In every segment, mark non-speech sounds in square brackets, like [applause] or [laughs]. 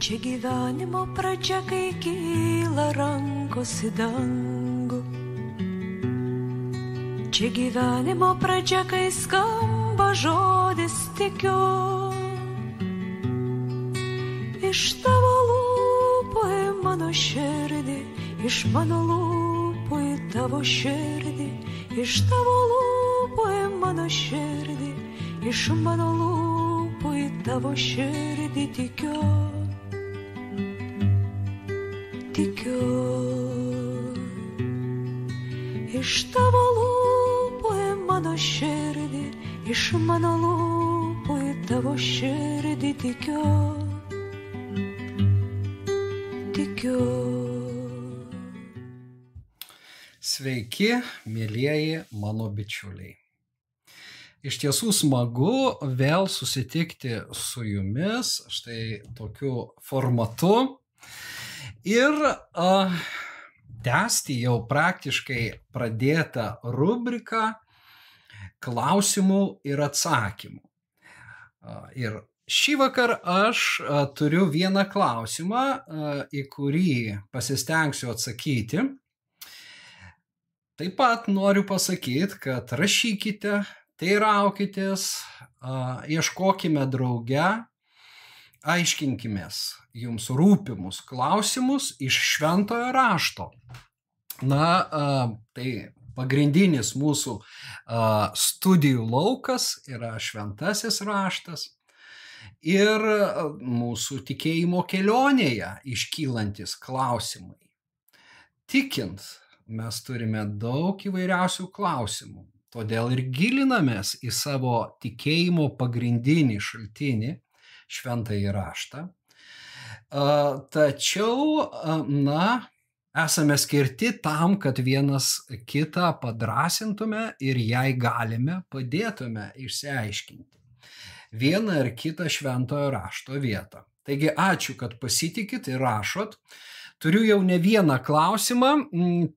Čia gyvenimo pradžia, kai kyla rankos į dangų. Čia gyvenimo pradžia, kai skamba žodis tikiu. Iš tavo lūpų į mano širdį, iš mano lūpų į tavo širdį, iš tavo lūpų į mano širdį, iš mano lūpų į tavo širdį tikiu. Tikiu. Iš tavo lūpų į mano širdį, iš mano lūpų į tavo širdį tikiu. Tikiu. Sveiki, mėlyjeji mano bičiuliai. Iš tiesų smagu vėl susitikti su jumis štai tokiu formatu ir uh, tęsti jau praktiškai pradėtą rubriką klausimų ir atsakymų. Uh, ir šį vakar aš uh, turiu vieną klausimą, uh, į kurį pasistengsiu atsakyti. Taip pat noriu pasakyti, kad rašykite, teiraukitės, ieškokime drauge, aiškinkimės jums rūpimus klausimus iš šventojo rašto. Na, tai pagrindinis mūsų studijų laukas yra šventasis raštas ir mūsų tikėjimo kelionėje iškylantis klausimai. Tikint, mes turime daug įvairiausių klausimų. Todėl ir gilinamės į savo tikėjimo pagrindinį šaltinį, šventąjį raštą. Tačiau, na, esame skirti tam, kad vienas kitą padrasintume ir jai galime padėtume išsiaiškinti vieną ar kitą šventojo rašto vietą. Taigi ačiū, kad pasitikit ir rašot. Turiu jau ne vieną klausimą,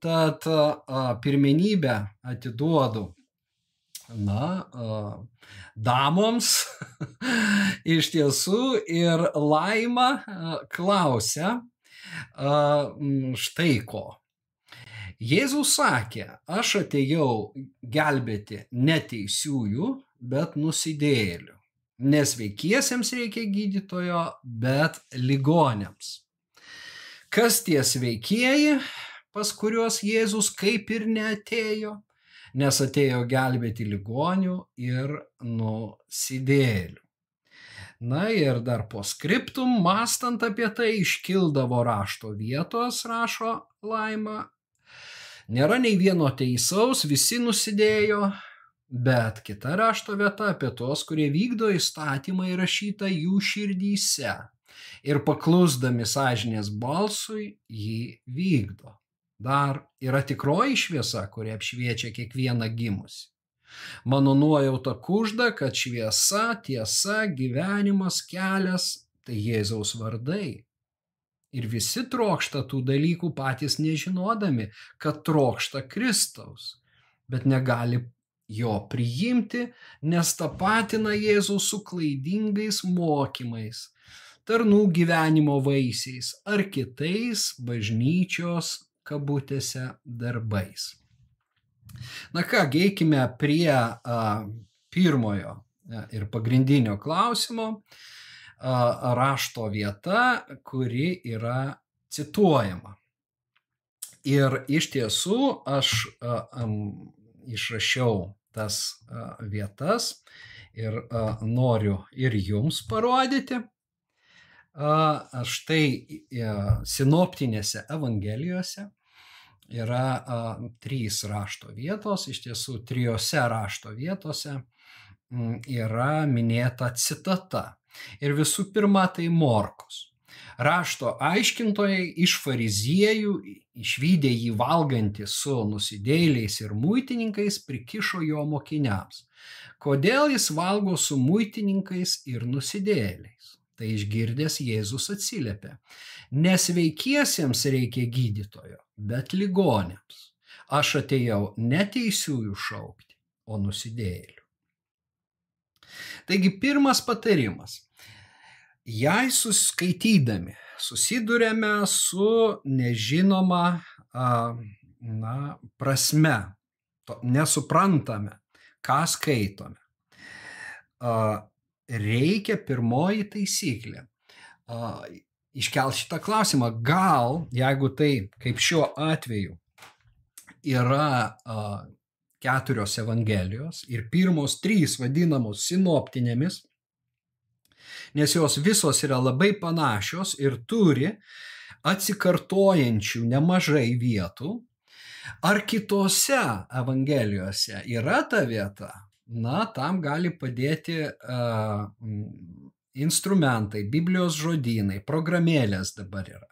tad pirmenybę atiduodu na, damoms [laughs] iš tiesų ir laima klausia štai ko. Jėzus sakė, aš atėjau gelbėti neteisiųjų, bet nusidėjėlių. Nesveikiesiems reikia gydytojo, bet ligonėms. Kas tie sveikieji, pas kuriuos Jėzus kaip ir neatėjo, nes atėjo gelbėti ligonių ir nusidėlių. Na ir dar po skriptum, mastant apie tai, iškildavo rašto vietos, rašo Laima. Nėra nei vieno teisaus, visi nusidėjo, bet kita rašto vieta apie tos, kurie vykdo įstatymą įrašytą jų širdyse ir paklusdami sąžinės balsui jį vykdo. Dar yra tikroji šviesa, kuri apšviečia kiekvieną gimusi. Mano nuojauta kužda, kad šviesa, tiesa, gyvenimas, kelias - tai Jėzaus vardai. Ir visi trokšta tų dalykų patys nežinodami, kad trokšta Kristaus, bet negali jo priimti, nes tapatina Jėzų su klaidingais mokymais, tarnų gyvenimo vaisiais ar kitais bažnyčios kabutėse darbais. Na ką, eikime prie a, pirmojo a, ir pagrindinio klausimo a, rašto vieta, kuri yra cituojama. Ir iš tiesų aš a, a, išrašiau tas a, vietas ir a, noriu ir jums parodyti. Štai a, sinoptinėse evangelijose yra a, trys rašto vietos, iš tiesų trijose rašto vietose m, yra minėta citata. Ir visų pirma, tai Morkus. Rašto aiškintojai iš fariziejų, išvykę jį valgantį su nusidėliais ir muitininkais, prikišo jo mokiniams. Kodėl jis valgo su muitininkais ir nusidėliais? Tai išgirdęs Jėzus atsiliepė. Nesveikiesiems reikia gydytojo, bet ligonėms. Aš atėjau neteisiųjų šaukti, o nusidėlių. Taigi pirmas patarimas. jei suskaitydami susidurėme su nežinoma na, prasme, nesuprantame, ką skaitome, reikia pirmoji taisyklė iškelt šitą klausimą. Gal, jeigu tai, kaip šiuo atveju, yra keturios evangelijos ir pirmos trys vadinamos sinoptinėmis, nes jos visos yra labai panašios ir turi atsikartojančių nemažai vietų, ar kitose evangelijose yra ta vieta, na, tam gali padėti uh, instrumentai, Biblijos žodynai, programėlės dabar yra,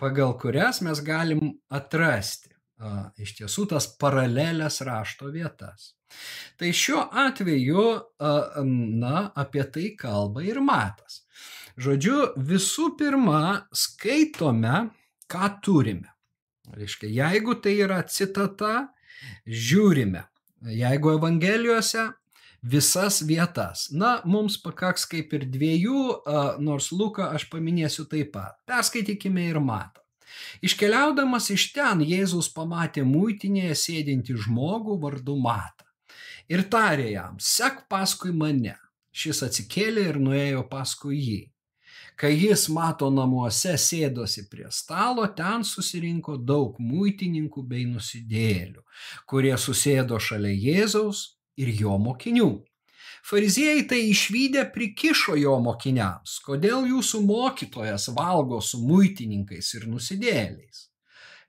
pagal kurias mes galim atrasti a, iš tiesų tas paralelės rašto vietas. Tai šiuo atveju, a, na, apie tai kalba ir matas. Žodžiu, visų pirma, skaitome, ką turime. Reiškia, jeigu tai yra citata, žiūrime. Jeigu Evangelijose visas vietas. Na, mums pakaks kaip ir dviejų, nors Luką aš paminėsiu taip pat. Perskaitykime ir matą. Iškeliaudamas iš ten, Jėzus pamatė muitinėje sėdinti žmogų vardu Matą. Ir tarė jam, sek paskui mane. Šis atsikėlė ir nuėjo paskui jį. Kai jis mato namuose sėdosi prie stalo, ten susirinko daug muitininkų bei nusidėlių, kurie susėdo šalia Jėzaus ir jo mokinių. Fariziejai tai išvykę prikišo jo mokiniams, kodėl jūsų mokytojas valgo su muitininkais ir nusidėliais.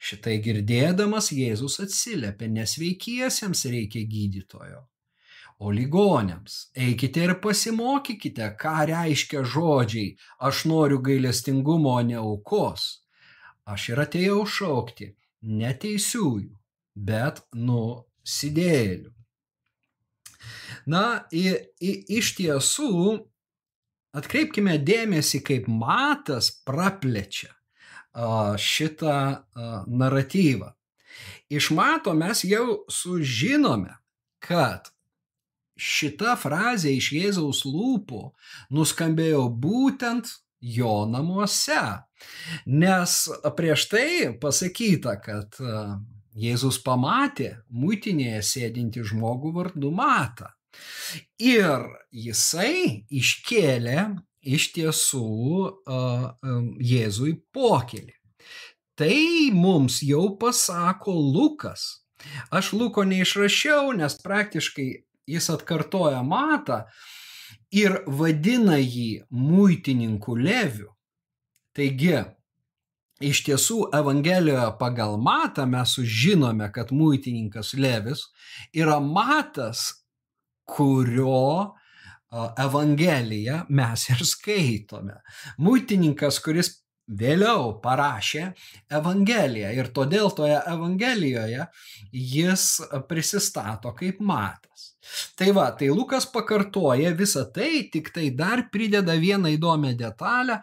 Šitai girdėdamas Jėzus atsiliepė, nesveikiesiems reikia gydytojo, o ligonėms eikite ir pasimokykite, ką reiškia žodžiai, aš noriu gailestingumo, o ne aukos. Aš ir atėjau šaukti neteisiųjų, bet nusidėlių. Na, į, į, iš tiesų, atkreipkime dėmesį, kaip matas praplečia šitą naratyvą. Iš mato mes jau sužinome, kad šita frazė iš Jėzaus lūpų nuskambėjo būtent jo namuose. Nes prieš tai pasakyta, kad Jėzus pamatė muitinėje sėdinti žmogų vardu Matą. Ir jisai iškėlė iš tiesų Jėzui pokelį. Tai mums jau pasako Lukas. Aš Luko neišrašiau, nes praktiškai jis atkartoja matą ir vadina jį muitininku leviu. Taigi, iš tiesų Evangelijoje pagal matą mes sužinome, kad muitininkas levis yra matas kurio Evangeliją mes ir skaitome. Muitininkas, kuris vėliau parašė Evangeliją ir todėl toje Evangelijoje jis prisistato kaip matas. Tai va, tai Lukas pakartoja visą tai, tik tai dar prideda vieną įdomią detalę,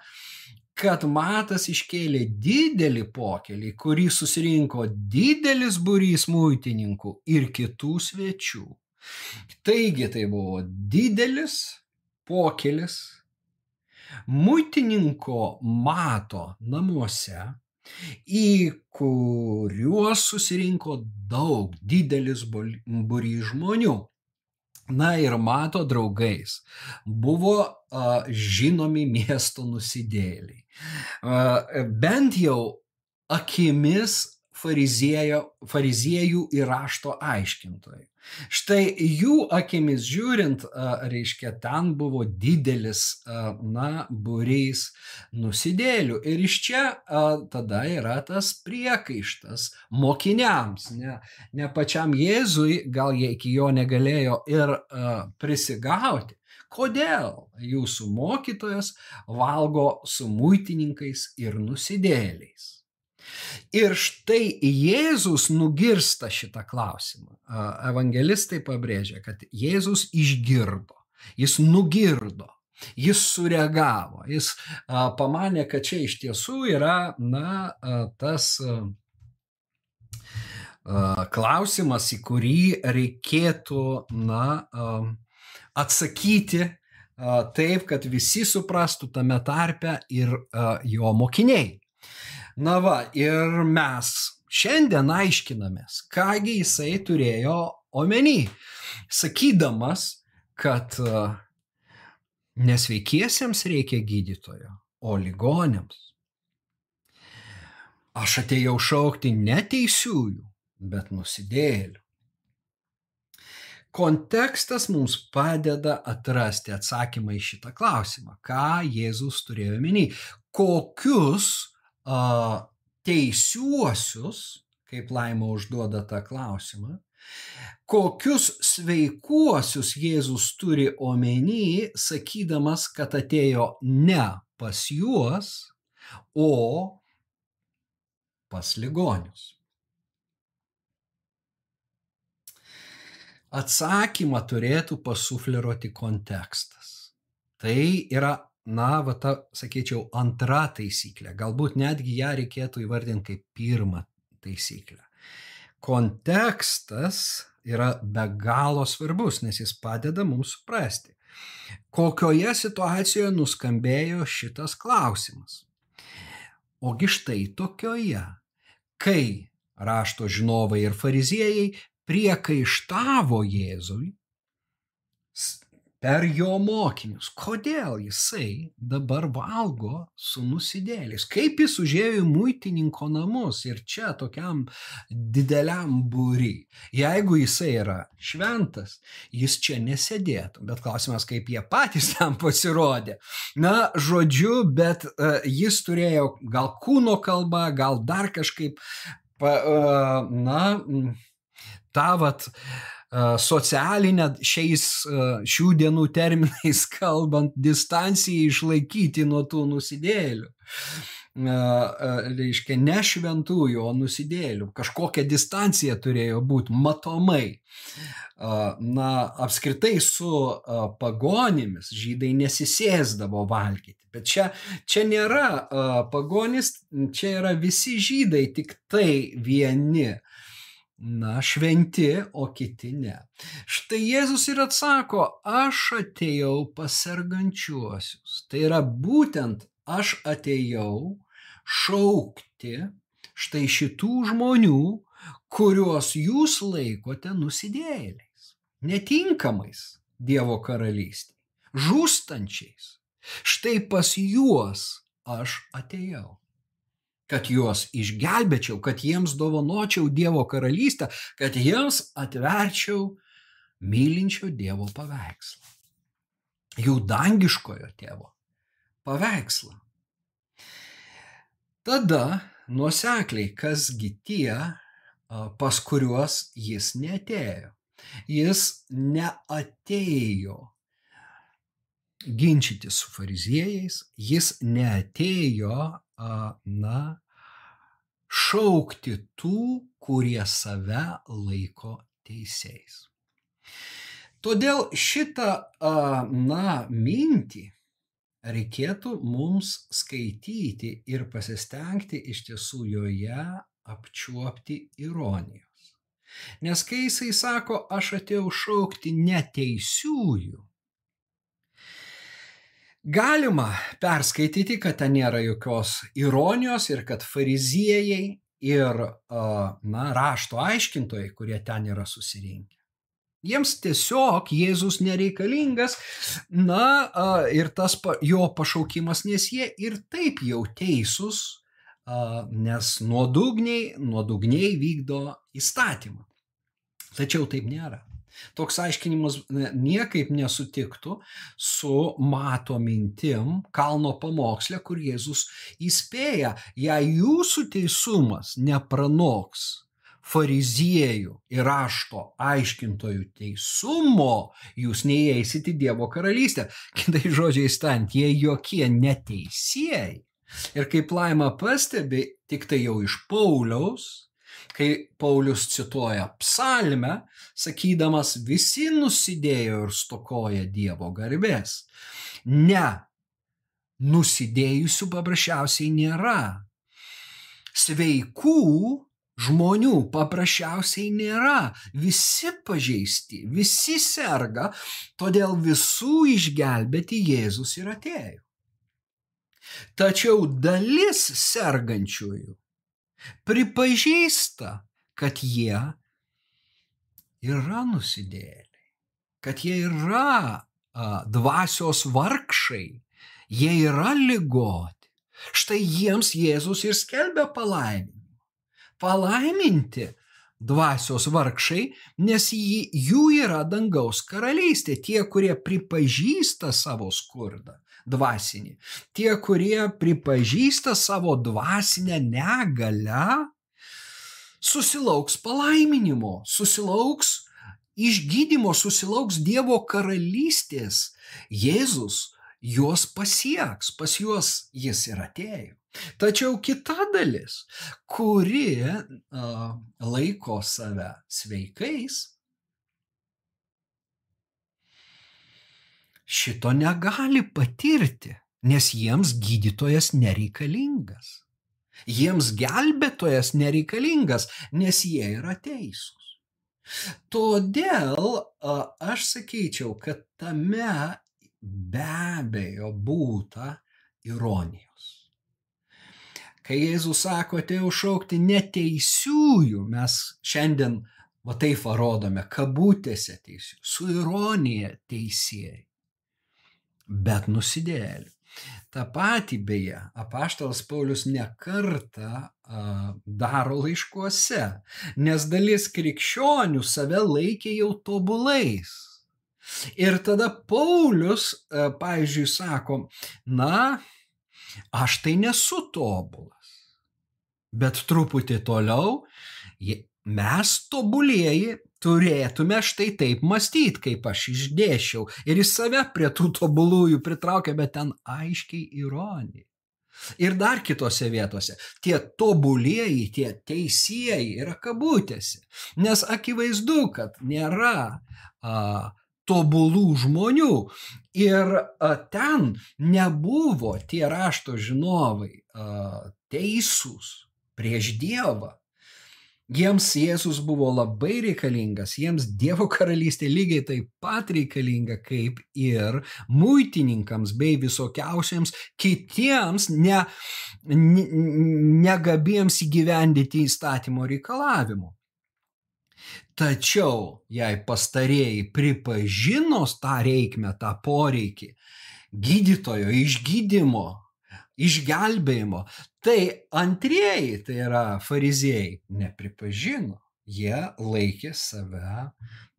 kad matas iškėlė didelį pokelį, kurį susirinko didelis būrys muitininkų ir kitų svečių. Taigi tai buvo didelis pokelis muitininko mato namuose, į kuriuos susirinko daug didelis būrys žmonių. Na ir mato draugais buvo a, žinomi miesto nusidėliai. A, bent jau akimis fariziejų ir rašto aiškintojų. Štai jų akimis žiūrint, reiškia, ten buvo didelis, na, būrys nusidėlių. Ir iš čia tada yra tas priekaištas mokiniams, ne, ne pačiam Jėzui, gal jie iki jo negalėjo ir prisigauti. Kodėl jūsų mokytojas valgo su muitininkais ir nusidėliais? Ir štai Jėzus nugirsta šitą klausimą. Evangelistai pabrėžia, kad Jėzus išgirdo, jis nugirdo, jis sureagavo, jis pamanė, kad čia iš tiesų yra, na, tas klausimas, į kurį reikėtų, na, atsakyti taip, kad visi suprastų tame tarpe ir jo mokiniai. Na va, ir mes šiandien aiškinamės, kągi jisai turėjo omeny, sakydamas, kad nesveikiesiems reikia gydytojo, o ligonėms. Aš atėjau šaukti neteisiųjų, bet nusidėlių. Kontekstas mums padeda atrasti atsakymą į šitą klausimą. Ką Jėzus turėjo minį? Kokius teisiuosius, kaip Laima užduoda tą klausimą, kokius sveikuosius Jėzus turi omeny, sakydamas, kad atėjo ne pas juos, o pas ligonius. Atsakymą turėtų pasufleruoti kontekstas. Tai yra, na, va ta, sakyčiau, antra taisyklė. Galbūt netgi ją reikėtų įvardinti kaip pirmą taisyklę. Kontekstas yra be galo svarbus, nes jis padeda mums suprasti, kokioje situacijoje nuskambėjo šitas klausimas. Ogi štai tokioje, kai rašto žinovai ir fariziejai priekaištavo Jėzui per jo mokinius, kodėl jisai dabar valgo su nusidėliais, kaip jis užėjo į muitininko namus ir čia tokiam dideliam būry. Jeigu jisai yra šventas, jis čia nesėdėtų, bet klausimas, kaip jie patys [laughs] tam pasirodė. Na, žodžiu, bet uh, jis turėjo gal kūno kalbą, gal dar kažkaip, pa, uh, na, tą vat, socialinę šiais šių dienų terminais [laughs] kalbant distanciją išlaikyti nuo tų nusidėlių. Reiškia, ne šventųjų, o nusidėlių. Kažkokia distancija turėjo būti matomai. Na, apskritai su pagonimis žydai nesisėsdavo valgyti. Bet čia, čia nėra pagonis, čia yra visi žydai, tik tai vieni na, šventi, o kiti ne. Štai Jėzus ir atsako, aš atėjau pas sergančiuosius. Tai yra būtent aš atėjau šaukti štai šitų žmonių, kuriuos jūs laikote nusidėjėliais, netinkamais Dievo karalystėje, žūstančiais. Štai pas juos aš atėjau kad juos išgelbėčiau, kad jiems dovanočiau Dievo karalystę, kad jiems atverčiau mylinčio Dievo paveikslą. Jų dangiškojo tėvo paveikslą. Tada nuosekliai, kasgi tie, pas kuriuos jis netėjo. Jis neatėjo ginčyti su fariziejais, jis neatėjo, na, šaukti tų, kurie save laiko teisėjais. Todėl šitą, na, mintį reikėtų mums skaityti ir pasistengti iš tiesų joje apčiuopti ironijos. Nes kai jisai sako, aš atėjau šaukti neteisiųjų, Galima perskaityti, kad ten nėra jokios ironijos ir kad fariziejai ir na, rašto aiškintojai, kurie ten yra susirinkę. Jiems tiesiog Jėzus nereikalingas, na ir tas jo pašaukimas, nes jie ir taip jau teisūs, nes nuodugniai, nuodugniai vykdo įstatymą. Tačiau taip nėra. Toks aiškinimas niekaip nesutiktų su mato mintim kalno pamokslė, kur Jėzus įspėja, jei jūsų teisumas nepranoks fariziejų ir rašto aiškintojų teisumo, jūs neįeisite į Dievo karalystę. Kitai žodžiai stant, jie jokie neteisėjai. Ir kaip Laima pastebi, tik tai jau iš Pauliaus, kai Paulius cituoja psalmę, sakydamas, visi nusidėjo ir stokoja Dievo garbės. Ne, nusidėjusių paprasčiausiai nėra. Sveikų žmonių paprasčiausiai nėra. Visi pažeisti, visi serga, todėl visų išgelbėti Jėzus ir atėjo. Tačiau dalis sergančiųjų pripažįsta, kad jie yra nusidėliai, kad jie yra a, dvasios vargšai, jie yra lygoti. Štai jiems Jėzus ir skelbia palaiminimą palaiminti dvasios vargšai, nes jų yra dangaus karalystė, tie, kurie pripažįsta savo skurdą dvasinį, tie, kurie pripažįsta savo dvasinę negalę, susilauks palaiminimo, susilauks išgydymo, susilauks Dievo karalystės. Jėzus juos pasieks, pas juos jis ir atėjo. Tačiau kita dalis, kuri uh, laiko save sveikais, šito negali patirti, nes jiems gydytojas nereikalingas. Jiems gelbėtojas nereikalingas, nes jie yra teisūs. Todėl aš sakyčiau, kad tame be abejo būta ironijos. Kai Jėzus sako, atėjau šaukti neteisiųjų, mes šiandien va taip parodome, kabutėse teisių, su ironija teisėjai, bet nusidėlė. Ta pati beje, apaštalas Paulius nekarta daro laiškuose, nes dalis krikščionių save laikė jau tobulais. Ir tada Paulius, pavyzdžiui, sako, na, aš tai nesu tobulas. Bet truputį toliau mes tobulieji turėtume štai taip mąstyti, kaip aš išdėšiau. Ir į save prie tų tobulųjų pritraukia, bet ten aiškiai ironija. Ir dar kitose vietose tie tobulieji, tie teisėjai yra kabutėse. Nes akivaizdu, kad nėra a, tobulų žmonių. Ir a, ten nebuvo tie rašto žinovai a, teisūs prieš Dievą. Jiems Jėzus buvo labai reikalingas, jiems Dievo karalystė lygiai taip pat reikalinga kaip ir muitininkams bei visokiausiems kitiems ne, ne, negabiems įgyvendyti įstatymo reikalavimų. Tačiau, jei pastarėjai pripažino tą reikmę, tą poreikį, gydytojo išgydymo, išgelbėjimo, tai antrieji, tai yra fariziejai, nepripažino. Jie laikė save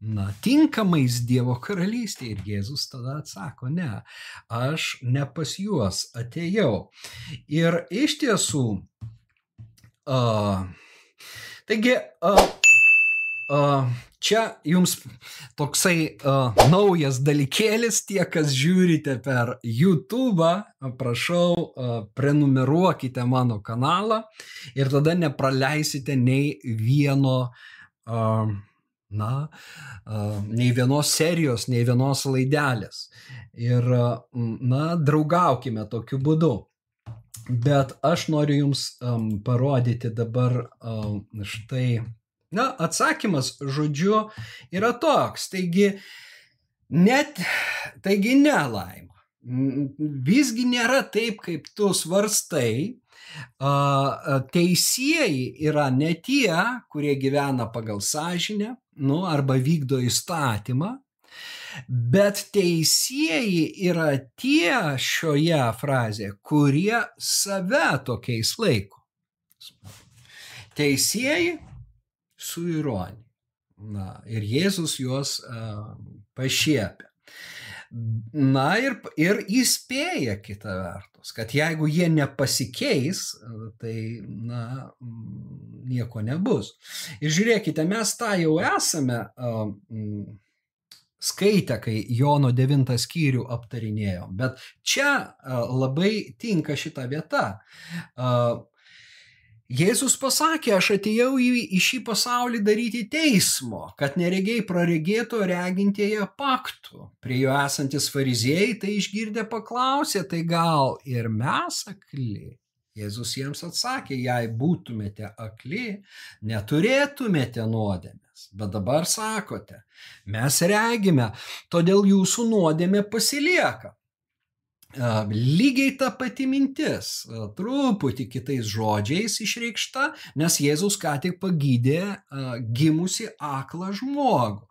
na, tinkamais Dievo karalystėje ir Jėzus tada atsako, ne, aš ne pas juos atėjau. Ir iš tiesų, uh, taigi, uh, Čia jums toksai uh, naujas dalykėlis, tie, kas žiūrite per YouTube, prašau, uh, prenumeruokite mano kanalą ir tada nepraleisite nei vieno, uh, na, uh, nei vienos serijos, nei vienos laidelės. Ir, uh, na, draugaukime tokiu būdu. Bet aš noriu jums um, parodyti dabar um, štai Na, atsakymas žodžiu yra toks. Taigi, net, taigi nelaima. Visgi nėra taip, kaip tu svarstai. Teisėjai yra ne tie, kurie gyvena pagal sąžinę, nu, arba vykdo įstatymą, bet teisėjai yra tie šioje frazėje, kurie save tokiais laiko. Teisėjai su ironija. Na, ir Jėzus juos uh, pašiepia. Na ir, ir įspėja kitą vertus, kad jeigu jie nepasikeis, tai na, nieko nebus. Ir žiūrėkite, mes tą jau esame uh, skaitę, kai Jono 9 skyrių aptarinėjom, bet čia uh, labai tinka šita vieta. Uh, Jėzus pasakė, aš atėjau į, į šį pasaulį daryti teismo, kad neregiai praregėto regintieji paktų. Prie jo esantis fariziejai tai išgirdę paklausė, tai gal ir mes akli. Jėzus jiems atsakė, jei būtumėte akli, neturėtumėte nuodėmės. Bet dabar sakote, mes regime, todėl jūsų nuodėmė pasilieka. Lygiai ta pati mintis, truputį kitais žodžiais išreikšta, nes Jėzus ką tik pagydė gimusi aklą žmogų.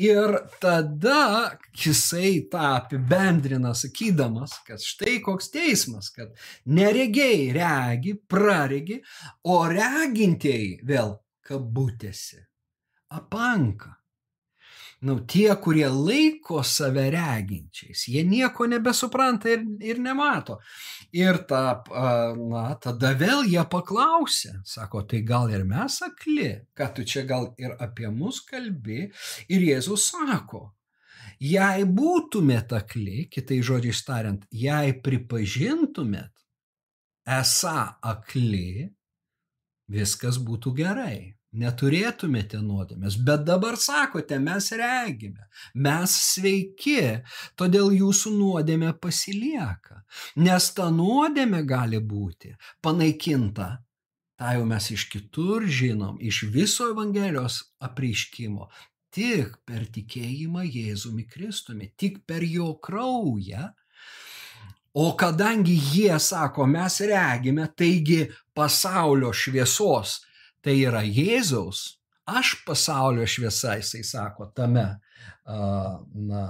Ir tada jisai tą apibendrina sakydamas, kad štai koks teismas, kad neregiai regi, praregi, o regintieji vėl kabutėsi apanka nu, tie, kurie laiko save reginčiais, jie nieko nebesupranta ir, ir nemato. Ir ta, na, tada vėl jie paklausė, sako, tai gal ir mes akli, kad tu čia gal ir apie mus kalbi. Ir Jėzus sako, jei būtumėt akli, kitai žodžiai tariant, jei pripažintumėt esą akli, viskas būtų gerai neturėtumėte nuodėmės, bet dabar sakote, mes regime, mes sveiki, todėl jūsų nuodėmė pasilieka, nes ta nuodėmė gali būti panaikinta. Ta jau mes iš kitur žinom, iš viso Evangelijos apreiškimo, tik per tikėjimą Jėzumi Kristumi, tik per jo kraują. O kadangi jie sako, mes regime, taigi pasaulio šviesos tai yra Jėzaus, aš pasaulio šviesa, jisai sako, tame, na,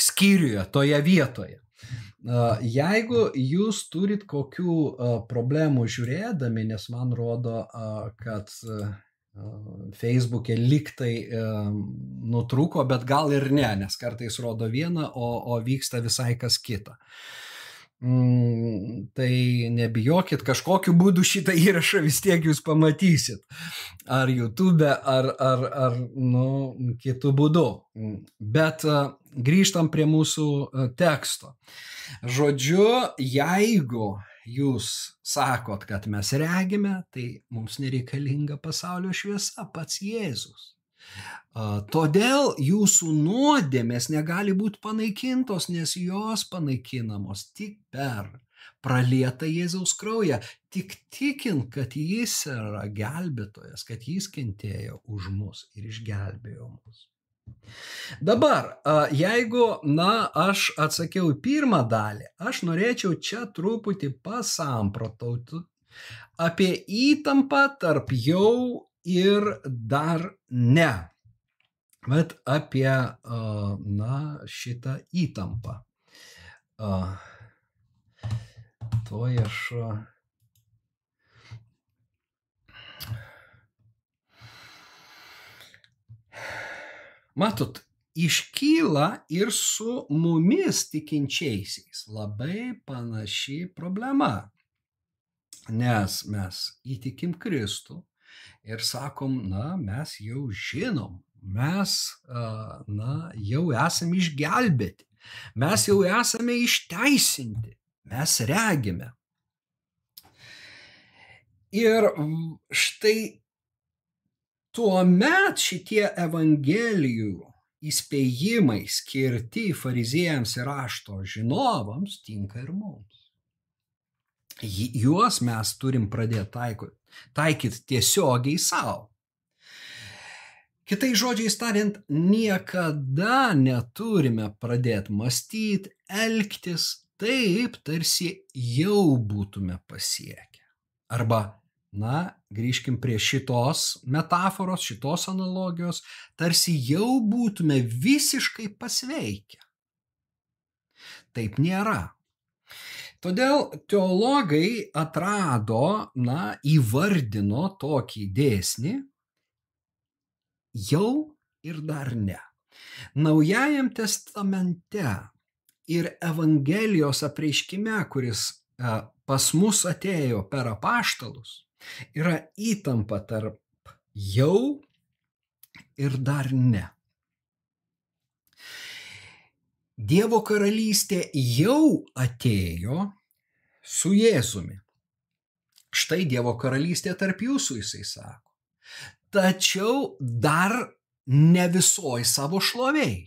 skyriuje, toje vietoje. Jeigu jūs turit kokių problemų žiūrėdami, nes man rodo, kad Facebook'e liktai nutrūko, bet gal ir ne, nes kartais rodo vieną, o, o vyksta visai kas kita. Uh, Mm, tai nebijokit, kažkokiu būdu šitą įrašą vis tiek jūs pamatysit. Ar YouTube, ar, ar, ar nu, kitų būdų. Bet uh, grįžtam prie mūsų uh, teksto. Žodžiu, jeigu jūs sakot, kad mes regime, tai mums nereikalinga pasaulio šviesa, pats Jėzus. Todėl jūsų nuodėmės negali būti panaikintos, nes jos panaikinamos tik per pralietą Jėzaus kraują, tik tikint, kad jis yra gelbėtojas, kad jis kentėjo už mus ir išgelbėjo mus. Dabar, jeigu, na, aš atsakiau pirmą dalį, aš norėčiau čia truputį pasamprotauti apie įtampą tarp jau ir dar ne. Bet apie, na, šitą įtampą. Tuoj aš. Matot, iškyla ir su mumis tikinčiaisiais labai panaši problema. Nes mes įtikim Kristų ir sakom, na, mes jau žinom, mes, na, jau esame išgelbėti, mes jau esame išteisinti, mes regime. Ir štai tuo met šitie evangelijų įspėjimai skirti fariziejams ir rašto žinovams tinka ir mums. Juos mes turim pradėti taikyti, taikyti tiesiogiai savo. Kitai žodžiais tariant, niekada neturime pradėti mąstyti, elgtis taip, tarsi jau būtume pasiekę. Arba, na, grįžkim prie šitos metaforos, šitos analogijos, tarsi jau būtume visiškai pasveikę. Taip nėra. Todėl teologai atrado, na, įvardino tokį dėsnį, jau ir dar ne. Naujajam testamente ir Evangelijos apreiškime, kuris e, pas mus atėjo per apaštalus, yra įtampa tarp jau ir dar ne. Dievo karalystė jau atėjo su Jėzumi. Štai Dievo karalystė tarp jūsų, jisai sako tačiau dar ne visoj savo šloviai.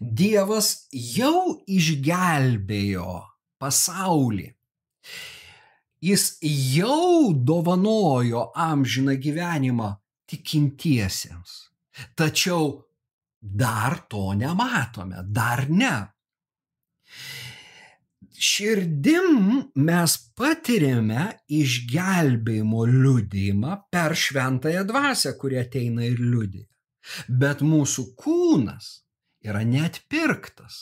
Dievas jau išgelbėjo pasaulį. Jis jau dovanojo amžiną gyvenimą tikintiesiems. Tačiau dar to nematome, dar ne. Širdim mes patiriame išgelbėjimo liudymą per šventąją dvasę, kuri ateina ir liudija. Bet mūsų kūnas yra neatpirktas.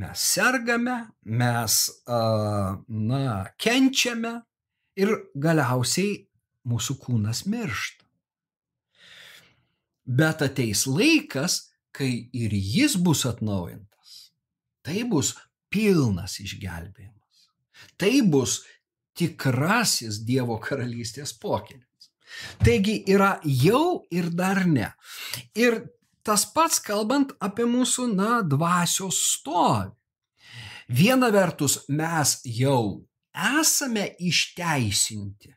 Mes sergame, mes, na, kenčiame ir galiausiai mūsų kūnas miršta. Bet ateis laikas, kai ir jis bus atnaujintas. Tai bus pilnas išgelbėjimas. Tai bus tikrasis Dievo karalystės pokylis. Taigi yra jau ir dar ne. Ir tas pats kalbant apie mūsų, na, dvasios stovį. Viena vertus mes jau esame išteisinti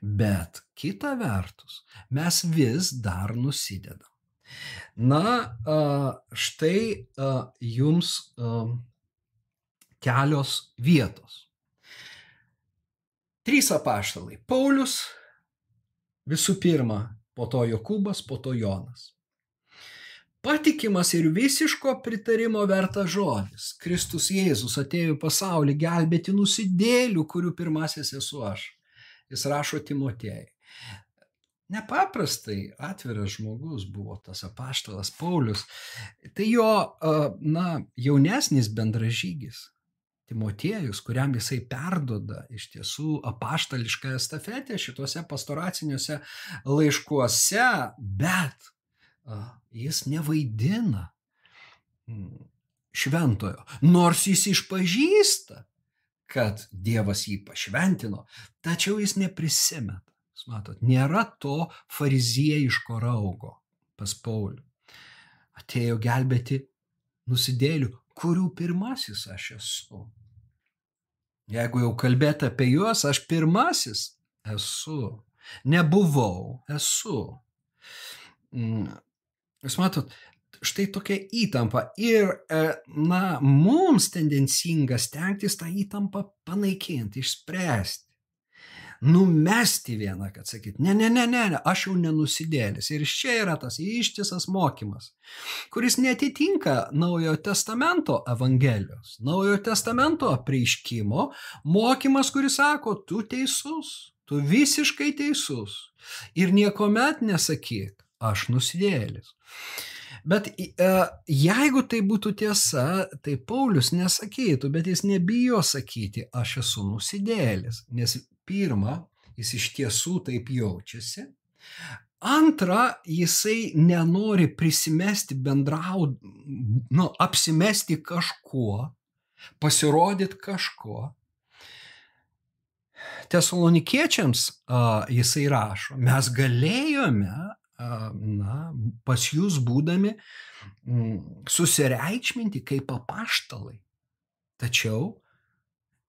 Bet kita vertus, mes vis dar nusidedam. Na, štai jums kelios vietos. Trys apaštalai. Paulius, visų pirma, po to Jokūbas, po to Jonas. Patikimas ir visiško pritarimo vertas žodis. Kristus Jėzus atėjo į pasaulį gelbėti nusidėlių, kurių pirmasis esu aš jis rašo Timotėjai. Nepaprastai atviras žmogus buvo tas apaštalas Paulius. Tai jo, na, jaunesnis bendražygis. Timotiejus, kuriam jisai perdoda iš tiesų apaštališką estafetę šituose pastoraciniuose laiškuose, bet jis nevaidina šventojo, nors jis išpažįsta, kad Dievas jį pašventino, tačiau jis neprisimeta. Jūs matot, nėra to fariziejiško raugo pas Paulių. Atėjo gelbėti nusidėlių, kurių pirmasis aš esu. Jeigu jau kalbėti apie juos, aš pirmasis esu. Nebuvau, esu. Mm. Jūs matot, štai tokia įtampa ir, e, na, mums tendencinga stengtis tą įtampą panaikinti, išspręsti. Numesti vieną, kad sakyt, ne, ne, ne, ne, ne, aš jau nenusidėlis. Ir čia yra tas ištisas mokymas, kuris netitinka Naujojo testamento evangelijos, Naujojo testamento apreiškimo, mokymas, kuris sako, tu teisus, tu visiškai teisus. Ir niekuomet nesakyk, aš nusidėlis. Bet e, jeigu tai būtų tiesa, tai Paulius nesakytų, bet jis nebijo sakyti, aš esu nusidėlis, nes pirma, jis iš tiesų taip jaučiasi. Antra, jisai nenori prisimesti bendraud, nu, apsimesti kažkuo, pasirodyti kažkuo. Tesalonikiečiams uh, jisai rašo, mes galėjome na, pas jūs būdami susireikšminti kaip apaštalai. Tačiau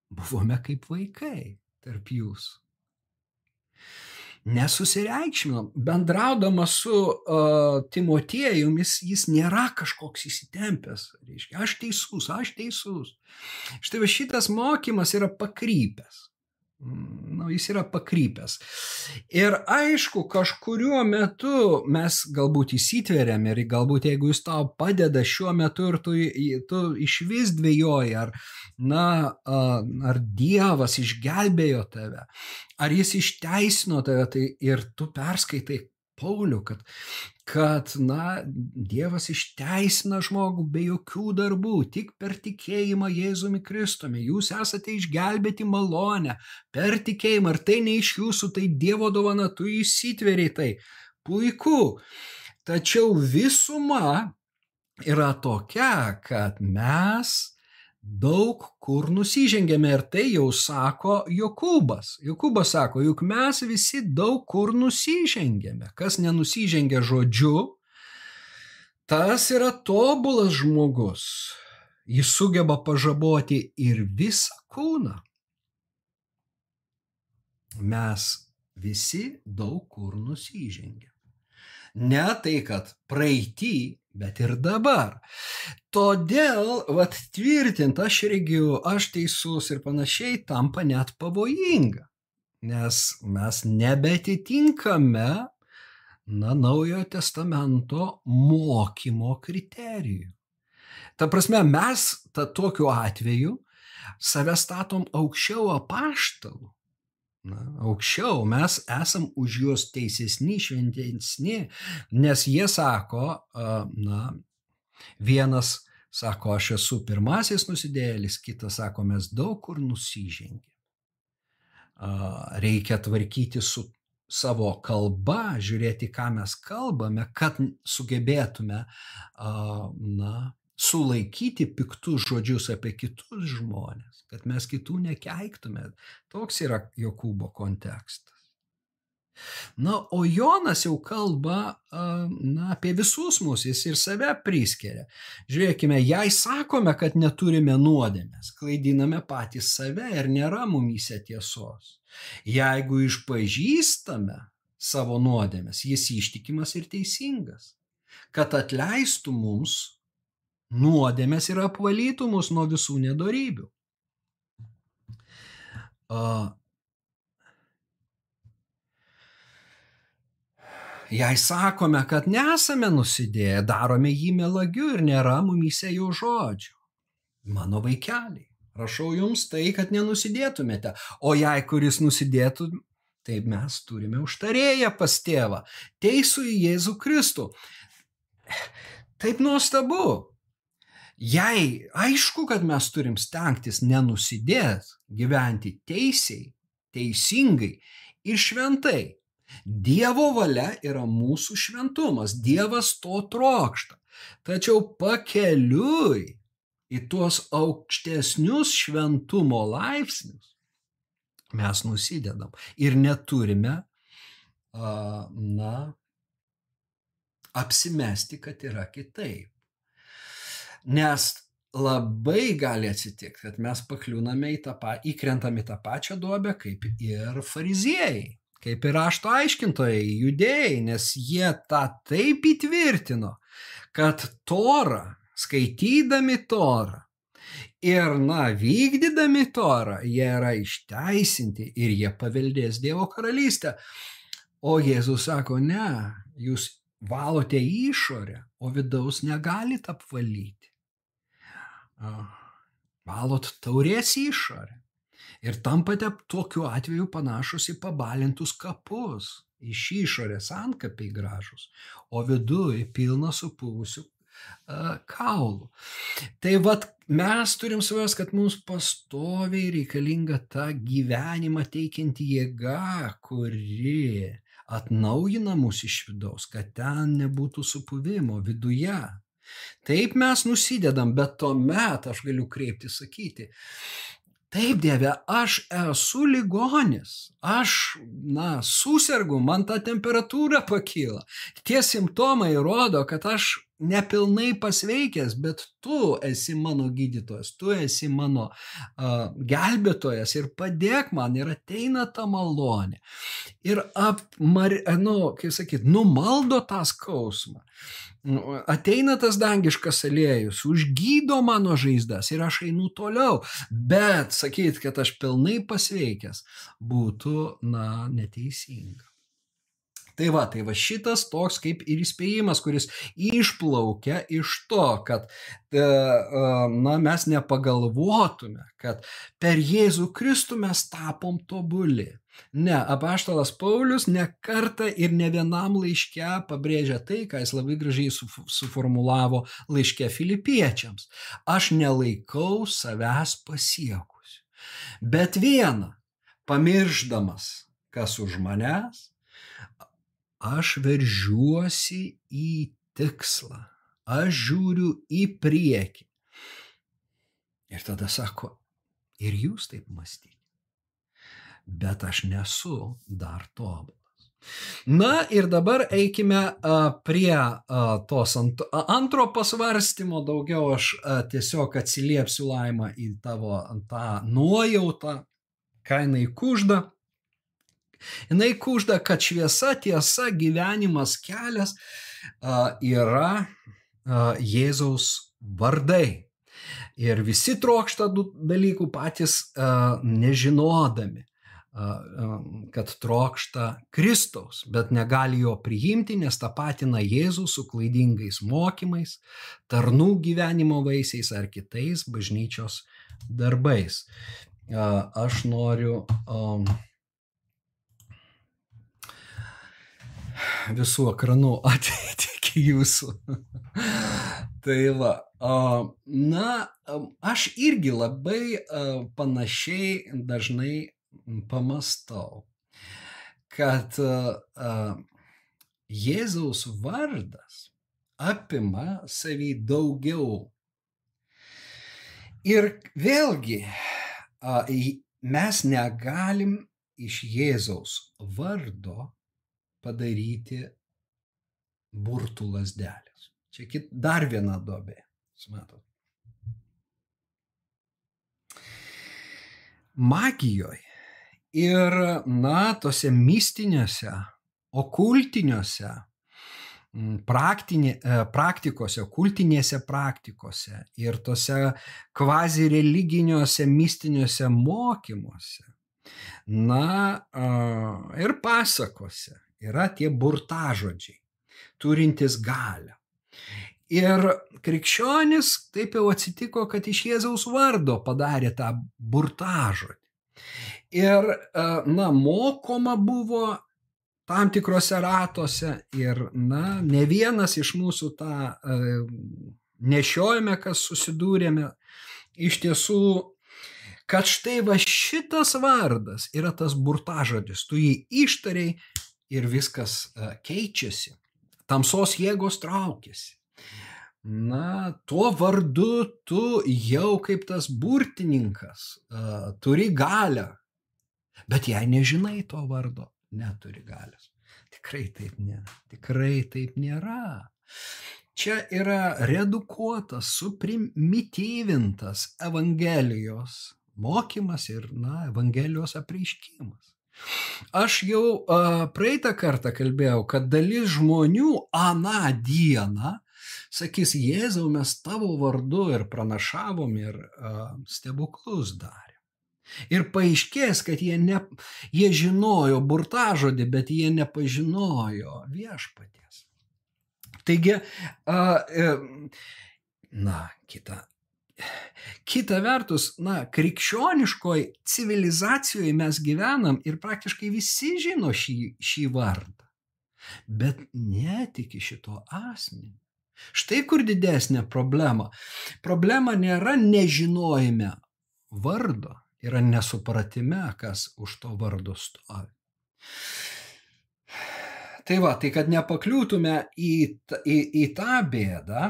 buvome kaip vaikai tarp jūsų. Nesusireikšminom, bendraudamas su uh, Timotiejum, jis, jis nėra kažkoks įsitempęs. Reiškia, aš teisus, aš teisus. Štai šitas mokymas yra pakrypęs nu, jis yra pakrypęs. Ir aišku, kažkuriuo metu mes galbūt įsitveriam ir galbūt jeigu jis tau padeda šiuo metu ir tu, tu iš vis dvėjoji, ar, na, ar Dievas išgelbėjo tave, ar jis išteisino tave, tai ir tu perskaitai Paulių, kad kad, na, Dievas išteisina žmogų be jokių darbų, tik per tikėjimą Jėzumi Kristumi. Jūs esate išgelbėti malonę per tikėjimą, ar tai ne iš jūsų, tai Dievo dovana, tu įsitveriai tai. Puiku. Tačiau visuma yra tokia, kad mes daug kur nusižengėme ir tai jau sako Jokūbas. Jokūbas sako, juk mes visi daug kur nusižengėme. Kas nenusižengia žodžiu, tas yra tobulas žmogus. Jis sugeba pažaboti ir visą kūną. Mes visi daug kur nusižengėme. Ne tai, kad praeitį, bet ir dabar. Todėl, vat, tvirtint, aš regiu, aš teisus ir panašiai tampa net pavojinga. Nes mes nebetitinkame, na, naujojo testamento mokymo kriterijų. Ta prasme, mes ta, tokiu atveju save statom aukščiau apaštalų. Na, aukščiau mes esam už juos teisesni, šventesni, nes jie sako, na, vienas sako, aš esu pirmasis nusidėlis, kitas sako, mes daug kur nusižengėme. Reikia tvarkyti su savo kalba, žiūrėti, ką mes kalbame, kad sugebėtume, na, sulaikyti piktus žodžius apie kitus žmonės, kad mes kitų nekeiktume. Toks yra Jokūbo kontekstas. Na, o Jonas jau kalba na, apie visus mus, jis ir save priskiria. Žiūrėkime, jei sakome, kad neturime nuodėmės, klaidiname patys save ir nėra mumyse tiesos. Jeigu išpažįstame savo nuodėmės, jis ištikimas ir teisingas, kad atleistų mums nuodėmės ir apvalytų mus nuo visų nedorybių. Jei sakome, kad nesame nusidėję, darome jį melagiu ir nėra mumyse jo žodžių. Mano vaikeliai, rašau jums tai, kad nenusidėtumėte, o jei kuris nusidėtų, tai mes turime užtarėję pas tėvą, teisų į Jėzų Kristų. Taip nuostabu, Jei aišku, kad mes turim stengtis nenusidėt, gyventi teisiai, teisingai ir šventai. Dievo valia yra mūsų šventumas, Dievas to trokšta. Tačiau pakeliui į tuos aukštesnius šventumo laipsnius mes nusidedam ir neturime, na, apsimesti, kad yra kitaip. Nes labai gali atsitikti, kad mes pakliūname į tą, įkrentam į tą pačią duobę kaip ir fariziejai, kaip ir rašto aiškintojai, judėjai, nes jie tą taip įtvirtino, kad torą, skaitydami torą ir, na, vykdydami torą, jie yra išteisinti ir jie paveldės Dievo karalystę. O Jėzus sako, ne, jūs valote išorę, o vidaus negalite apvalyti valot taurės išorę. Ir tampate tokiu atveju panašus į pabalintus kapus. Iš išorės antkapiai gražus, o viduje pilna supuvusių uh, kaulų. Tai vad mes turim savęs, kad mums pastoviai reikalinga ta gyvenimą teikianti jėga, kuri atnaujina mus iš vidaus, kad ten nebūtų supuvimo viduje. Taip mes nusidedam, bet tuomet aš galiu kreipti, sakyti, taip Dieve, aš esu ligonis, aš, na, susirgu, man ta temperatūra pakyla. Tie simptomai rodo, kad aš nepilnai pasveikęs, bet tu esi mano gydytojas, tu esi mano uh, gelbėtojas ir padėk man ir ateina ta malonė. Ir apmar, nu, kaip sakyt, numaldo tą skausmą. Nu, ateina tas dangiškas aliejus, užgydo mano žaizdas ir aš einu toliau. Bet sakyti, kad aš pilnai pasveikęs, būtų, na, neteisinga. Tai va, tai va šitas toks kaip ir įspėjimas, kuris išplaukia iš to, kad e, e, na, mes nepagalvotume, kad per Jėzų Kristų mes tapom tobuli. Ne, apaštalas Paulius ne kartą ir ne vienam laiške pabrėžia tai, ką jis labai gražiai suformulavo laiške filipiečiams. Aš nelaikau savęs pasiekusiu. Bet vieną, pamirždamas, kas už manęs, aš veržiuosi į tikslą, aš žiūriu į priekį. Ir tada sako, ir jūs taip mąstykite. Bet aš nesu dar tobulas. Na ir dabar eikime prie tos antro pasvarstymo. Daugiau aš tiesiog atsiliepsiu laimą į tavo tą nuojautą, ką jinai kužda Jinai kužda, kad šviesa, tiesa, gyvenimas, kelias yra Jėzaus vardai. Ir visi trokšta dalykų patys nežinodami kad trokšta Kristaus, bet negali jo priimti, nes tapatina Jėzų su klaidingais mokymais, tarnų gyvenimo vaisiais ar kitais bažnyčios darbais. Aš noriu visų ekranų [laughs] ateiti iki jūsų. [laughs] tai va, na, aš irgi labai panašiai dažnai pamastau, kad Jėzaus vardas apima savį daugiau. Ir vėlgi, mes negalim iš Jėzaus vardo padaryti burtų lasdelės. Čia kit, dar viena dobė. Matot. Magijoje ir, na, tose mistiniuose, okultiniuose praktinė, e, praktikose, kultinėse praktikose ir tose kvazi religiniuose, mistiniuose mokymuose, na ir pasakose yra tie burtažodžiai, turintys galę. Ir krikščionis taip jau atsitiko, kad iš Jėzaus vardo padarė tą burtažodį. Ir, e, na, mokoma buvo tam tikrose ratuose ir, na, ne vienas iš mūsų tą e, nešiojame, kas susidūrėme. Iš tiesų, kad štai va šitas vardas yra tas burtažodis, tu jį ištariai ir viskas e, keičiasi. Tamsos jėgos traukiasi. Na, tuo vardu tu jau kaip tas burtininkas uh, turi galę, bet jei nežinai to vardo, neturi galios. Tikrai taip nėra. Tikrai taip nėra. Čia yra redukuotas, suprimityvintas Evangelijos mokymas ir, na, Evangelijos apreiškimas. Aš jau uh, praeitą kartą kalbėjau, kad dalis žmonių aną dieną sakys, Jėzau, mes tavo vardu ir pranašavom ir uh, stebuklus darėm. Ir paaiškės, kad jie, ne, jie žinojo burtažodį, bet jie nepažinojo viešpaties. Taigi, uh, na, kita. Kita vertus, na, krikščioniškoji civilizacijoje mes gyvenam ir praktiškai visi žino šį, šį vardą, bet netiki šito asmeniu. Štai kur didesnė problema. Problema nėra nežinojime vardo, yra nesupratime, kas už to vardo stovi. Tai va, tai kad nepakliūtume į, į, į tą bėdą,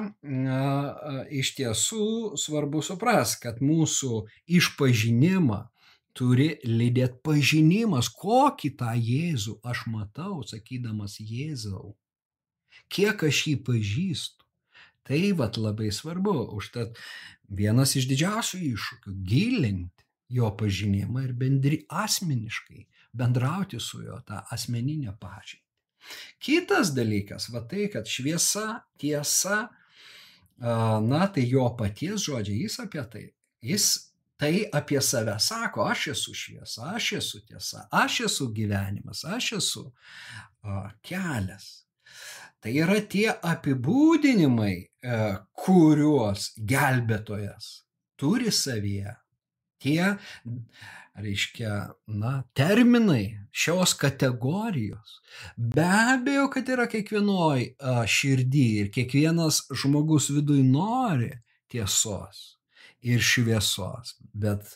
iš tiesų svarbu supras, kad mūsų išpažinimą turi lydėti pažinimas, kokį tą Jėzų aš matau, sakydamas Jėzau, kiek aš jį pažįstu Tai vat labai svarbu. Užtat vienas iš didžiausių iššūkių - gilinti jo pažinimą ir bendri asmeniškai bendrauti su juo tą asmeninę pažinti. Kitas dalykas, va tai, kad šviesa, tiesa, na tai jo paties žodžiai, jis apie tai, jis tai apie save sako, aš esu šviesa, aš esu tiesa, aš esu gyvenimas, aš esu kelias. Tai yra tie apibūdinimai, e, kuriuos gelbėtojas turi savyje. Tie, reiškia, na, terminai šios kategorijos. Be abejo, kad yra kiekvienoj širdį ir kiekvienas žmogus vidui nori tiesos ir šviesos, bet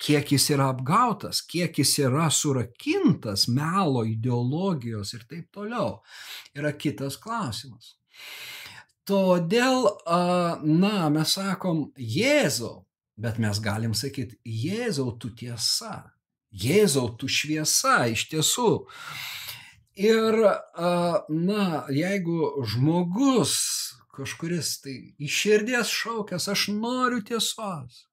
kiek jis yra apgautas, kiek jis yra surakintas melo ideologijos ir taip toliau, yra kitas klausimas. Todėl, na, mes sakom Jėzau, bet mes galim sakyti Jėzau, tu tiesa, Jėzau, tu šviesa iš tiesų. Ir, na, jeigu žmogus kažkuris tai iš širdies šaukęs, aš noriu tiesos,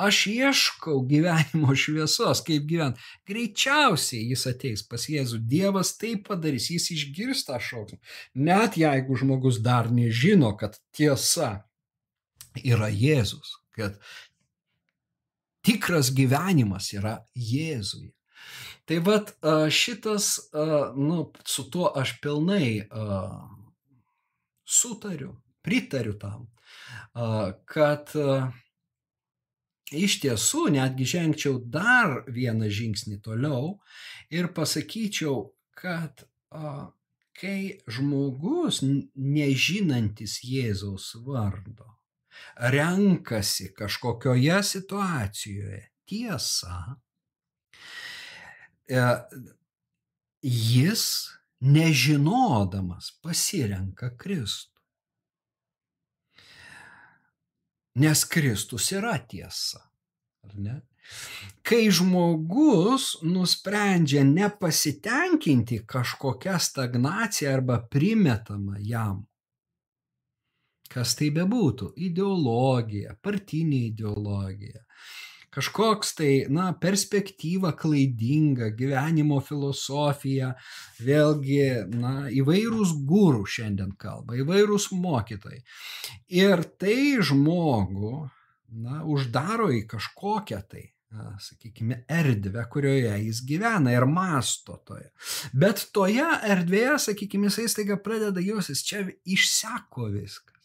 Aš ieškau gyvenimo šviesos, kaip gyventi. Greičiausiai jis ateis pas Jėzų. Dievas tai padarys, jis išgirs tą šauksmą. Net jeigu žmogus dar nežino, kad tiesa yra Jėzus, kad tikras gyvenimas yra Jėzuje. Tai vad šitas, nu, su tuo aš pilnai sutariu, pritariu tam, kad iš tiesų netgi žengčiau dar vieną žingsnį toliau ir pasakyčiau, kad kai žmogus nežinantis Jėzaus vardo renkasi kažkokioje situacijoje tiesą, e, jis nežinodamas pasirenka Kristų. Nes Kristus yra tiesa. Ar ne? Kai žmogus nusprendžia nepasitenkinti kažkokią stagnaciją arba primetamą jam, kas tai bebūtų - ideologija, partinė ideologija, kažkoks tai, na, perspektyva klaidinga, gyvenimo filosofija, vėlgi, na, įvairūs gūrų šiandien kalba, įvairūs mokytojai. Ir tai žmogų, na, uždaro į kažkokią tai sakykime, erdvę, kurioje jis gyvena ir masto toje. Bet toje erdvėje, sakykime, jisai staiga pradeda jausis, čia išseko viskas.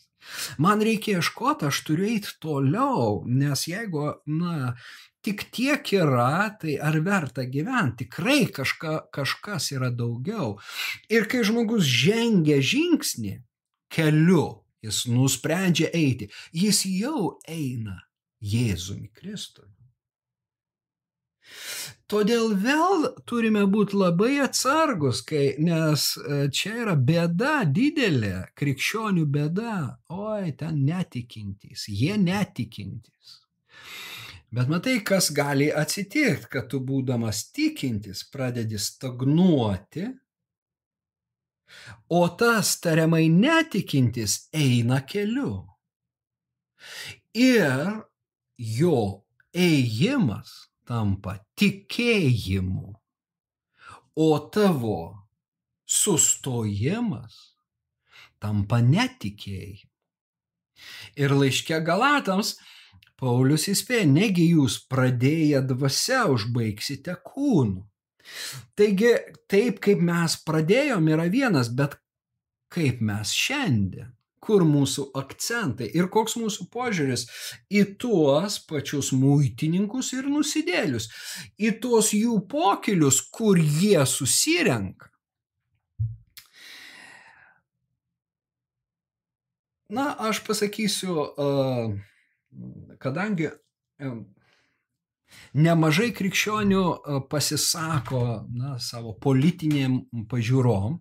Man reikia ieškoti, aš turiu eiti toliau, nes jeigu, na, tik tiek yra, tai ar verta gyventi, tikrai kažka, kažkas yra daugiau. Ir kai žmogus žengia žingsnį keliu, jis nusprendžia eiti, jis jau eina Jėzumi Kristui. Todėl vėl turime būti labai atsargus, kai, nes e, čia yra bėda didelė, krikščionių bėda. Oi, ten netikintys, jie netikintys. Bet matai, kas gali atsitikti, kad tu būdamas tikintis pradedi stagnuoti, o tas tariamai netikintis eina keliu. Ir jo ėjimas tampa tikėjimu, o tavo sustojimas tampa netikėjimu. Ir laiške Galatams Paulius įspėja, negi jūs pradėję dvasia užbaigsite kūnu. Taigi, taip kaip mes pradėjom yra vienas, bet kaip mes šiandien kur mūsų akcentai ir koks mūsų požiūris į tuos pačius muitininkus ir nusidėlius, į tuos jų pokilius, kur jie susirenka. Na, aš pasakysiu, kadangi nemažai krikščionių pasisako na, savo politinėm pažiūrom,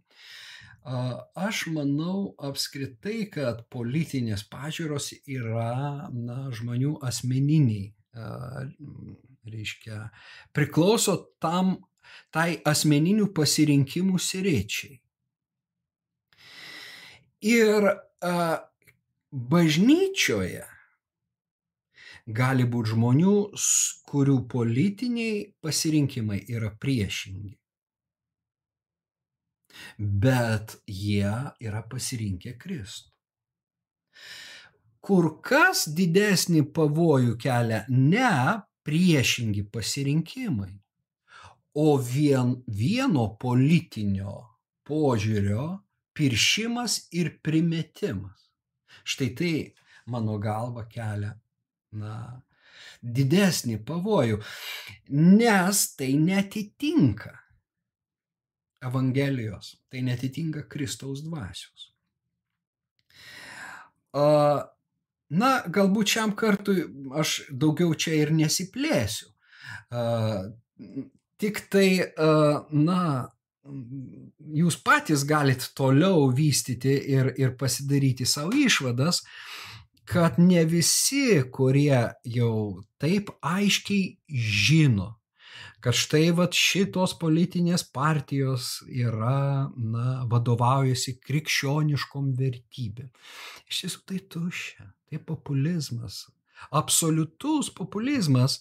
Aš manau apskritai, kad politinės pažiūros yra na, žmonių asmeniniai, reiškia, priklauso tam, tai asmeninių pasirinkimų sričiai. Ir bažnyčioje gali būti žmonių, kurių politiniai pasirinkimai yra priešingi bet jie yra pasirinkę Kristų. Kur kas didesnį pavojų kelia ne priešingi pasirinkimai, o vien, vieno politinio požiūrio piršimas ir primetimas. Štai tai, mano galva, kelia na, didesnį pavojų, nes tai netitinka Evangelijos, tai netitinka Kristaus dvasios. Na, galbūt šiam kartui aš daugiau čia ir nesiplėsiu. Tik tai, na, jūs patys galite toliau vystyti ir, ir pasidaryti savo išvadas, kad ne visi, kurie jau taip aiškiai žino, kad štai vat šitos politinės partijos yra, na, vadovaujasi krikščioniškom vertybėm. Iš tiesų tai tuščia, tai populizmas. absoliutus populizmas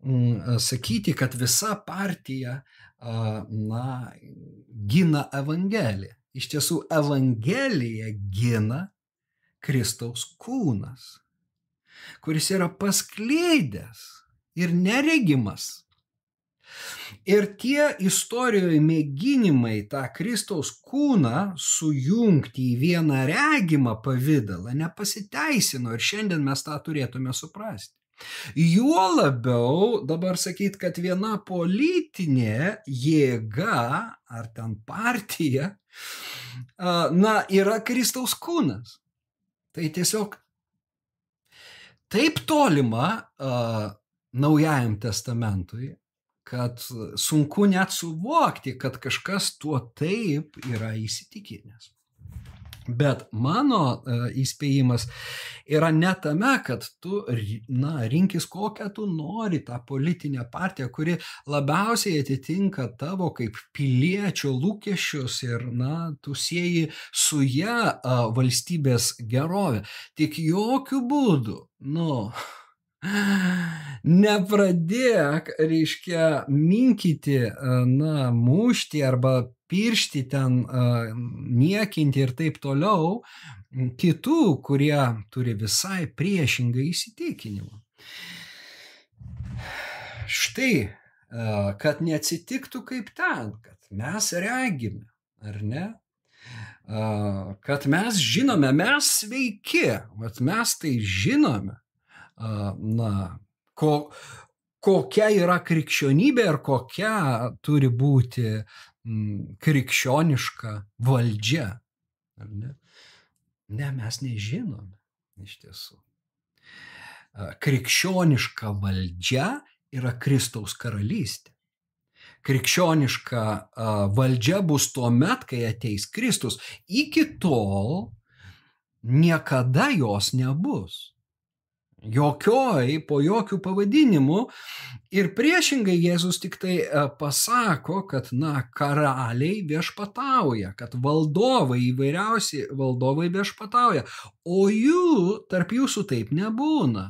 mm, sakyti, kad visa partija na, gina Evangeliją. Iš tiesų, Evangeliją gina Kristaus kūnas, kuris yra paskleidęs ir neregimas. Ir tie istorijoje mėginimai tą Kristaus kūną sujungti į vieną regimą pavydalą nepasiteisino ir šiandien mes tą turėtume suprasti. Juo labiau dabar sakyt, kad viena politinė jėga ar ten partija, na, yra Kristaus kūnas. Tai tiesiog taip tolima uh, Naujajam testamentui, kad sunku net suvokti, kad kažkas tuo taip yra įsitikinęs. Bet mano e, įspėjimas yra ne tame, kad tu, na, rinkis kokią tu nori tą politinę partiją, kuri labiausiai atitinka tavo kaip piliečio lūkesčius ir, na, tu sieji su ją valstybės gerovę. Tik jokių būdų, nu, nepradėk, reiškia, minkyti, na, mušti arba piršti ten, niekinti ir taip toliau kitų, kurie turi visai priešingą įsitikinimą. Štai, kad neatsitiktų kaip ten, kad mes regime, ar ne? Kad mes žinome, mes sveiki, mes tai žinome, na, ko, kokia yra krikščionybė ir kokia turi būti krikščioniška valdžia. Ne? ne, mes nežinome iš tiesų. Krikščioniška valdžia yra Kristaus karalystė. Krikščioniška valdžia bus tuo met, kai ateis Kristus. Iki tol niekada jos nebus. Jokioj, po jokių pavadinimų. Ir priešingai Jėzus tik tai e, pasako, kad, na, karaliai viešpatauja, kad valdovai įvairiausi valdovai viešpatauja, o jų tarp jūsų taip nebūna.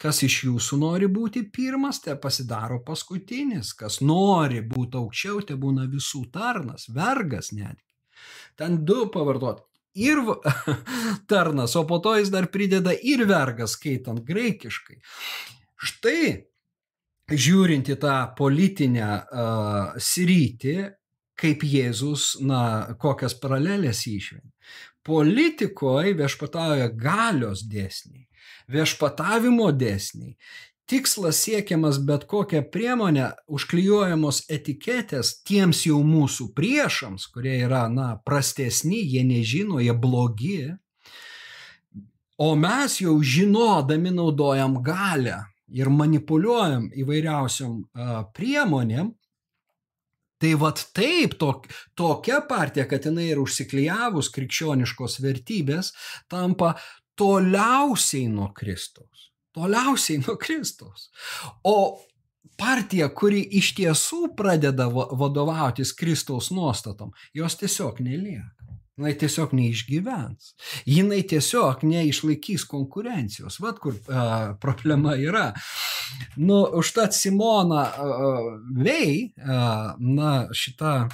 Kas iš jūsų nori būti pirmas, te pasidaro paskutinis, kas nori būti aukščiau, te būna visų tarnas, vergas netgi. Ten du pavartot ir [laughs] tarnas, o po to jis dar prideda ir vergas, skaitant graikiškai. Štai, žiūrint į tą politinę uh, sritį, kaip Jėzus, na, kokias paralelės išvien. Politikoje viešpatauja galios dėsniai, viešpatavimo dėsniai tikslas siekiamas bet kokią priemonę, užklijuojamos etiketės tiems jau mūsų priešams, kurie yra, na, prastesni, jie nežino, jie blogi. O mes jau žinodami naudojam galę ir manipuliuojam įvairiausiom uh, priemonėm. Tai vad taip, tok, tokia partija, kad jinai ir užsiklijavus krikščioniškos vertybės, tampa toliausiai nuo Kristaus toliausiai nuo Kristaus. O partija, kuri iš tiesų pradeda vadovautis Kristaus nuostatom, jos tiesiog nelieka. Jis tiesiog neišgyvens. Jinai tiesiog neišlaikys konkurencijos. Vat kur a, problema yra. Nu, užtat Simona a, Vei, a, na, šita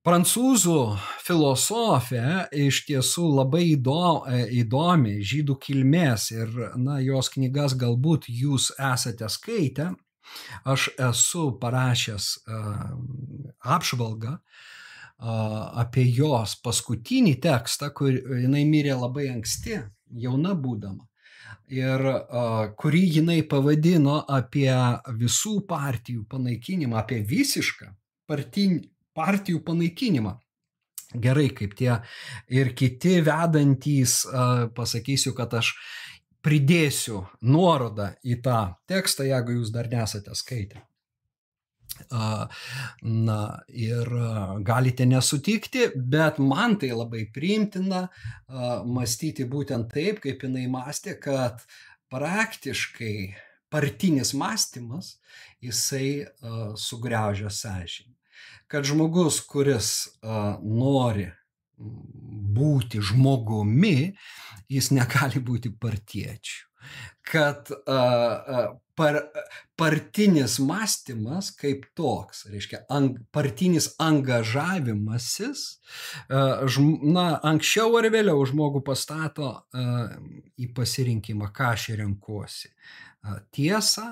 Prancūzų filosofė iš tiesų labai įdomi, žydų kilmės ir, na, jos knygas galbūt jūs esate skaitę. Aš esu parašęs uh, apžvalgą apie jos paskutinį tekstą, kur jinai mirė labai anksti, jauna būdama. Ir uh, kurį jinai pavadino apie visų partijų panaikinimą, apie visišką partinį partijų panaikinimą. Gerai, kaip tie ir kiti vedantys, pasakysiu, kad aš pridėsiu nuorodą į tą tekstą, jeigu jūs dar nesate skaitę. Na ir galite nesutikti, bet man tai labai priimtina mąstyti būtent taip, kaip jinai mąstė, kad praktiškai partinis mąstymas jisai sugriaužia sąžinį kad žmogus, kuris a, nori būti žmogumi, jis negali būti partiečiu. kad uh, par, partinis mąstymas kaip toks, reiškia, ang, partinis angažavimasis, uh, žm, na, anksčiau ar vėliau žmogų pastato uh, į pasirinkimą, ką aš renkuosi. Tiesą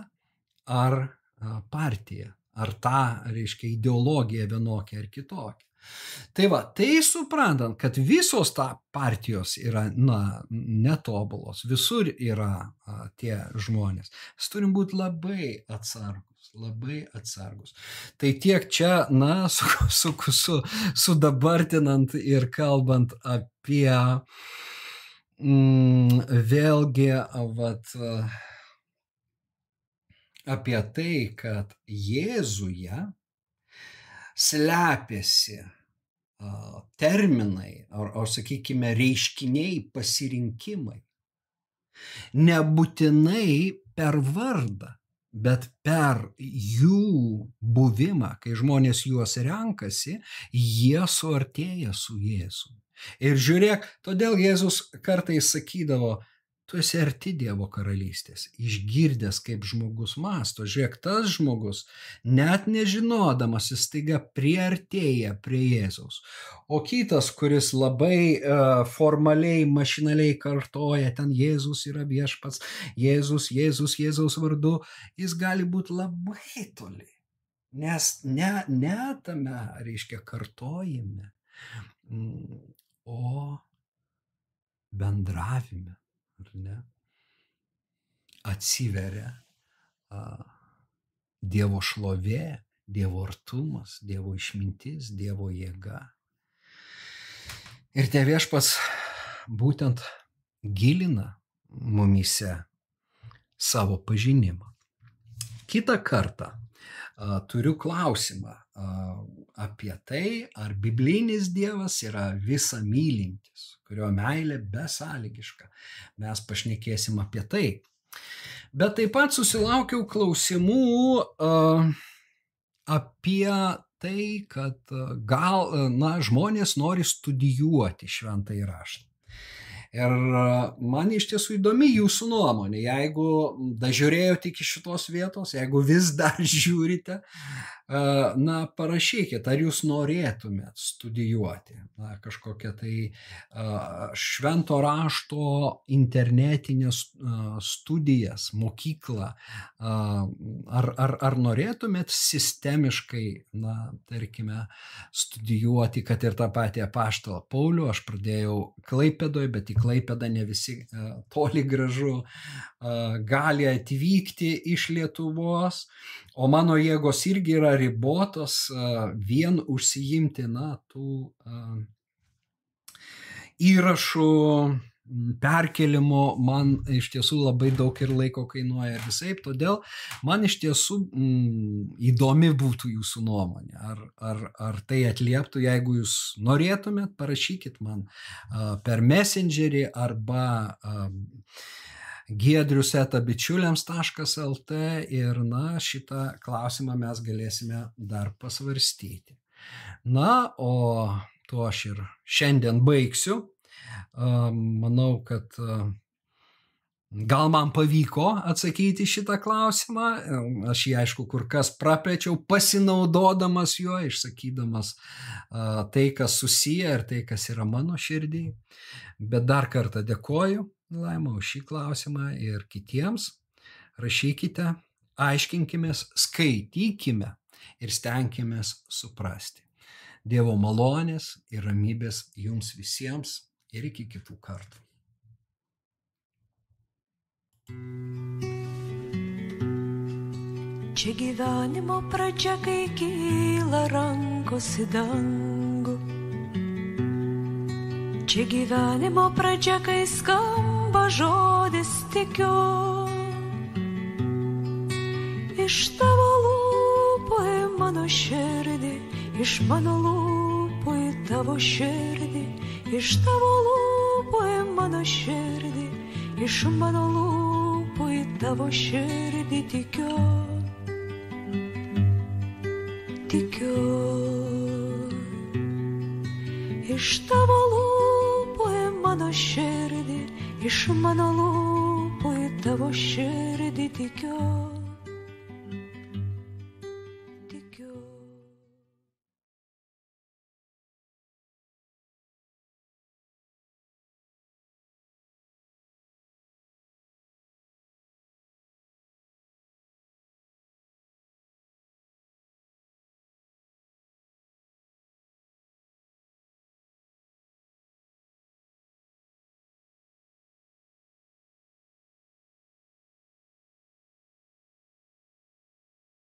ar uh, partiją, ar tą, reiškia, ideologiją vienokią ar kitokią. Tai va, tai suprantant, kad visos ta partijos yra, na, netobulos, visur yra a, tie žmonės, mes turim būti labai atsargus, labai atsargus. Tai tiek čia, na, su, su, su, sudabartinant ir kalbant apie mm, vėlgi, vat, apie tai, kad Jėzuje slepiasi terminai, ar, ar sakykime, reiškiniai, pasirinkimai. Nebūtinai per vardą, bet per jų buvimą, kai žmonės juos renkasi, jie suartėja su Jėzumi. Ir žiūrėk, todėl Jėzus kartais sakydavo, tu esi arti Dievo karalystės, išgirdęs, kaip žmogus masto. Žiūrėk, tas žmogus, net nežinodamas, jis taiga priartėja prie Jėzaus. O kitas, kuris labai uh, formaliai, mašinaliai kartoja, ten Jėzus yra viešpats, Jėzus, Jėzus, Jėzaus vardu, jis gali būti labai toli. Nes ne, ne tame, reiškia, kartojime, mm, o bendravime ar ne, atsiveria a, Dievo šlovė, Dievo artumas, Dievo išmintis, Dievo jėga. Ir te viešpas būtent gilina mumise savo pažinimą. Kita kartą a, turiu klausimą a, apie tai, ar biblinis Dievas yra visa mylintis, kurio meilė besąlygiška. Mes pašnekėsim apie tai. Bet taip pat susilaukiau klausimų uh, apie tai, kad gal na, žmonės nori studijuoti šventą įraštą. Ir man iš tiesų įdomi jūsų nuomonė, jeigu dažiūrėjote iki šitos vietos, jeigu vis dar žiūrite, na, parašykit, ar jūs norėtumėt studijuoti? Na, kažkokią tai švento rašto internetinės studijas, mokyklą, ar, ar, ar norėtumėt sistemiškai, na, tarkime, studijuoti, kad ir tą patį apaštalą Paulių, aš pradėjau Klaipėdoje, bet į Klaipėdą ne visi toli gražu gali atvykti iš Lietuvos, o mano jėgos irgi yra ribotos vien užsiimti, na, tų įrašų perkelimo man iš tiesų labai daug ir laiko kainuoja ir visai, todėl man iš tiesų mm, įdomi būtų jūsų nuomonė. Ar, ar, ar tai atlieptų, jeigu jūs norėtumėt, parašykit man uh, per messengerį arba uh, giedriusetabičiuliams.lt ir na, šitą klausimą mes galėsime dar pasvarstyti. Na, o tuo aš ir šiandien baigsiu. Manau, kad Gal man pavyko atsakyti šitą klausimą, aš jį aišku kur kas praplėčiau, pasinaudodamas juo, išsakydamas tai, kas susiję ir tai, kas yra mano širdį. Bet dar kartą dėkoju Laima už šį klausimą ir kitiems. Rašykite, aiškinkimės, skaitykime ir stenkimės suprasti. Dievo malonės ir ramybės jums visiems ir iki kitų kartų. Čia gyvenimo pradžia, kai kyla rankos į dangų. Čia gyvenimo pradžia, kai skamba skamba žodis tikiu. Iš tavo lūpų į mano širdį, iš mano lūpų į tavo širdį, iš tavo lūpų į mano širdį, iš mano lūpų į tavo širdį tikiu. Tikiu. Iš tavo lūpų į mano širdį iš mano lūpų į tavo širdį tikiu.